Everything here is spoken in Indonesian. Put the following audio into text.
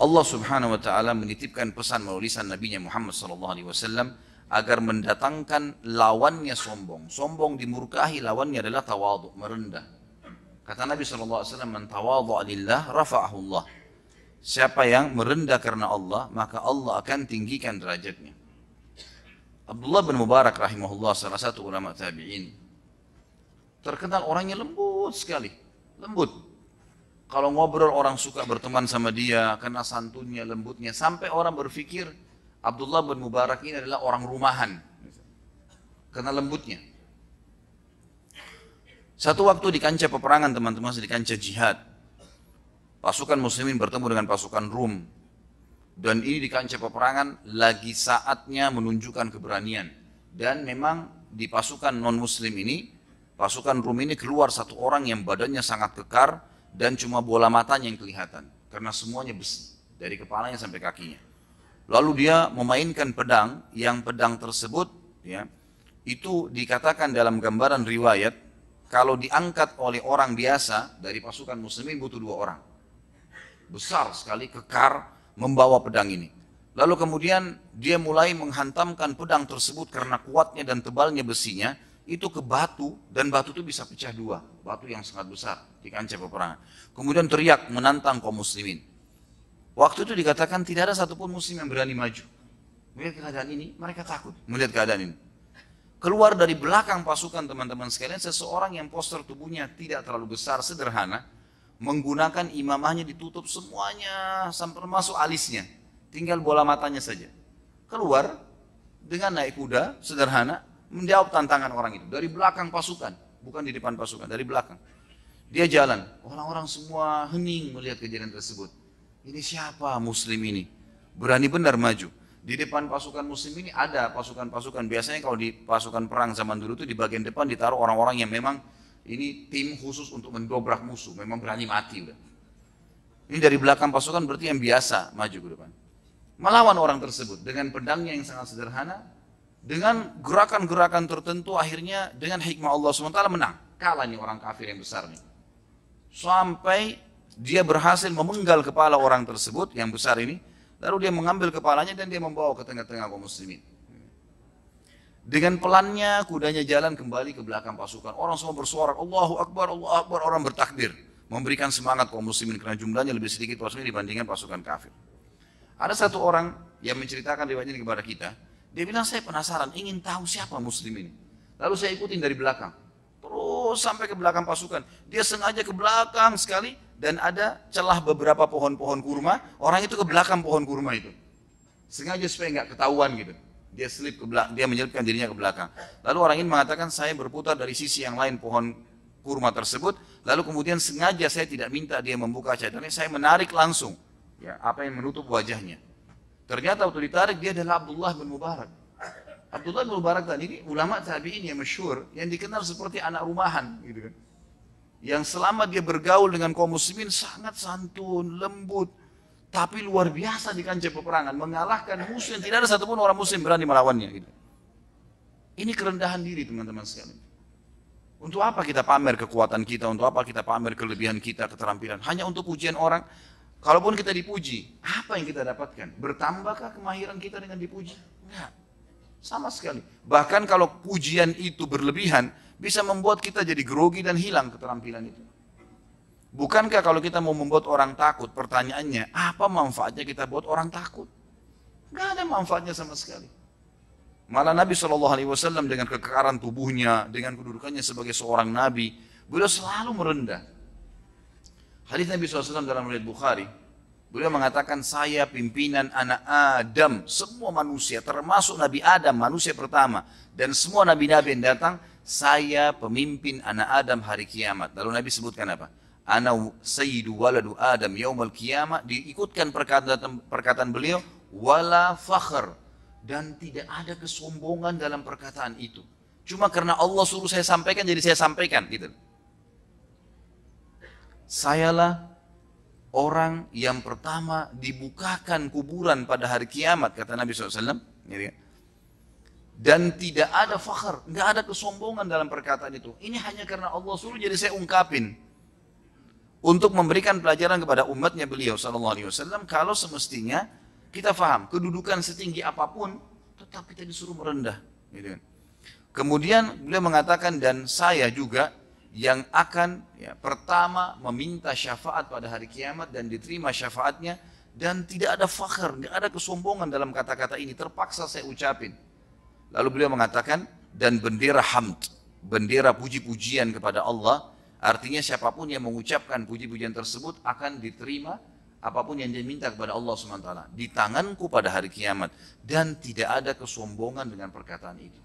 Allah Subhanahu wa taala menitipkan pesan melalui lisan Nabi Muhammad sallallahu alaihi wasallam agar mendatangkan lawannya sombong. Sombong dimurkahi lawannya adalah tawadhu, merendah. Kata Nabi sallallahu alaihi wasallam, "Man tawadha lillah rafa'ahu Allah." Siapa yang merendah karena Allah, maka Allah akan tinggikan derajatnya. Abdullah bin Mubarak rahimahullah salah satu ulama tabi'in terkenal orangnya lembut sekali, lembut. Kalau ngobrol orang suka berteman sama dia karena santunnya, lembutnya sampai orang berpikir Abdullah bin Mubarak ini adalah orang rumahan karena lembutnya. Satu waktu di kancah peperangan teman-teman di kancah jihad, pasukan muslimin bertemu dengan pasukan Rum dan ini di kancah peperangan lagi saatnya menunjukkan keberanian. Dan memang di pasukan non-muslim ini, pasukan Rum ini keluar satu orang yang badannya sangat kekar dan cuma bola matanya yang kelihatan. Karena semuanya besi, dari kepalanya sampai kakinya. Lalu dia memainkan pedang, yang pedang tersebut ya itu dikatakan dalam gambaran riwayat, kalau diangkat oleh orang biasa dari pasukan muslimin butuh dua orang. Besar sekali, kekar, membawa pedang ini. Lalu kemudian dia mulai menghantamkan pedang tersebut karena kuatnya dan tebalnya besinya itu ke batu dan batu itu bisa pecah dua, batu yang sangat besar di kancah peperangan. Kemudian teriak menantang kaum muslimin. Waktu itu dikatakan tidak ada satupun muslim yang berani maju. Melihat keadaan ini, mereka takut melihat keadaan ini. Keluar dari belakang pasukan teman-teman sekalian, seseorang yang poster tubuhnya tidak terlalu besar, sederhana, menggunakan imamahnya ditutup semuanya sampai masuk alisnya. Tinggal bola matanya saja. Keluar dengan naik kuda sederhana menjawab tantangan orang itu dari belakang pasukan, bukan di depan pasukan, dari belakang. Dia jalan, orang-orang semua hening melihat kejadian tersebut. Ini siapa muslim ini? Berani benar maju. Di depan pasukan muslim ini ada pasukan-pasukan. Biasanya kalau di pasukan perang zaman dulu itu di bagian depan ditaruh orang-orang yang memang ini tim khusus untuk mendobrak musuh, memang berani mati udah. Ini dari belakang pasukan berarti yang biasa maju ke depan. Melawan orang tersebut dengan pedangnya yang sangat sederhana, dengan gerakan-gerakan tertentu akhirnya dengan hikmah Allah SWT menang. Kalah nih orang kafir yang besar nih. Sampai dia berhasil memenggal kepala orang tersebut yang besar ini, lalu dia mengambil kepalanya dan dia membawa ke tengah-tengah kaum muslimin. Dengan pelannya kudanya jalan kembali ke belakang pasukan. Orang semua bersuara, Allahu Akbar, Allahu Akbar. Orang bertakbir. Memberikan semangat kaum muslimin karena jumlahnya lebih sedikit pasukan dibandingkan pasukan kafir. Ada satu orang yang menceritakan riwayat ini kepada kita. Dia bilang, saya penasaran, ingin tahu siapa muslim ini. Lalu saya ikutin dari belakang. Terus sampai ke belakang pasukan. Dia sengaja ke belakang sekali dan ada celah beberapa pohon-pohon kurma. Orang itu ke belakang pohon kurma itu. Sengaja supaya nggak ketahuan gitu. Dia selip ke belakang, dia menyelipkan dirinya ke belakang. Lalu orang ini mengatakan saya berputar dari sisi yang lain pohon kurma tersebut. Lalu kemudian sengaja saya tidak minta dia membuka cadarnya, saya menarik langsung. Ya, apa yang menutup wajahnya. Ternyata waktu ditarik dia adalah Abdullah bin Mubarak. Abdullah bin Mubarak tadi ini ulama tabi'in yang masyhur yang dikenal seperti anak rumahan gitu kan. Yang selama dia bergaul dengan kaum muslimin sangat santun, lembut, tapi luar biasa di kancah peperangan, mengalahkan musuh yang tidak ada satupun orang muslim berani melawannya. Gitu. Ini kerendahan diri teman-teman sekalian. Untuk apa kita pamer kekuatan kita, untuk apa kita pamer kelebihan kita, keterampilan? Hanya untuk pujian orang. Kalaupun kita dipuji, apa yang kita dapatkan? Bertambahkah kemahiran kita dengan dipuji? Enggak. Sama sekali. Bahkan kalau pujian itu berlebihan, bisa membuat kita jadi grogi dan hilang keterampilan itu. Bukankah kalau kita mau membuat orang takut, pertanyaannya, apa manfaatnya kita buat orang takut? Gak ada manfaatnya sama sekali. Malah Nabi SAW dengan kekekaran tubuhnya, dengan kedudukannya sebagai seorang Nabi, beliau selalu merendah. Hadis Nabi SAW dalam riwayat Bukhari, beliau mengatakan saya pimpinan anak Adam, semua manusia, termasuk Nabi Adam, manusia pertama, dan semua nabi-nabi yang datang, saya pemimpin anak Adam hari kiamat. Lalu Nabi sebutkan apa? ana sayyidu waladu adam yaumal qiyamah diikutkan perkataan perkataan beliau wala fakhr. Dan tidak ada kesombongan dalam perkataan itu. Cuma karena Allah suruh saya sampaikan jadi saya sampaikan gitu sayalah orang yang pertama dibukakan kuburan pada hari kiamat kata Nabi SAW gitu kan. dan tidak ada fakhr, nggak ada kesombongan dalam perkataan itu. Ini hanya karena Allah suruh jadi saya ungkapin. untuk memberikan pelajaran kepada umatnya beliau wasallam kalau semestinya kita faham kedudukan setinggi apa pun tetap kita disuruh merendah gitu kan. Kemudian beliau mengatakan dan saya juga yang akan ya, pertama meminta syafaat pada hari kiamat dan diterima syafaatnya dan tidak ada fakhr, tidak ada kesombongan dalam kata-kata ini terpaksa saya ucapin. Lalu beliau mengatakan dan bendera hamd, bendera puji-pujian kepada Allah Artinya siapa pun yang mengucapkan puji-pujian tersebut akan diterima apa pun yang dia minta kepada Allah SWT. Di tanganku pada hari kiamat. Dan tidak ada kesombongan dengan perkataan itu.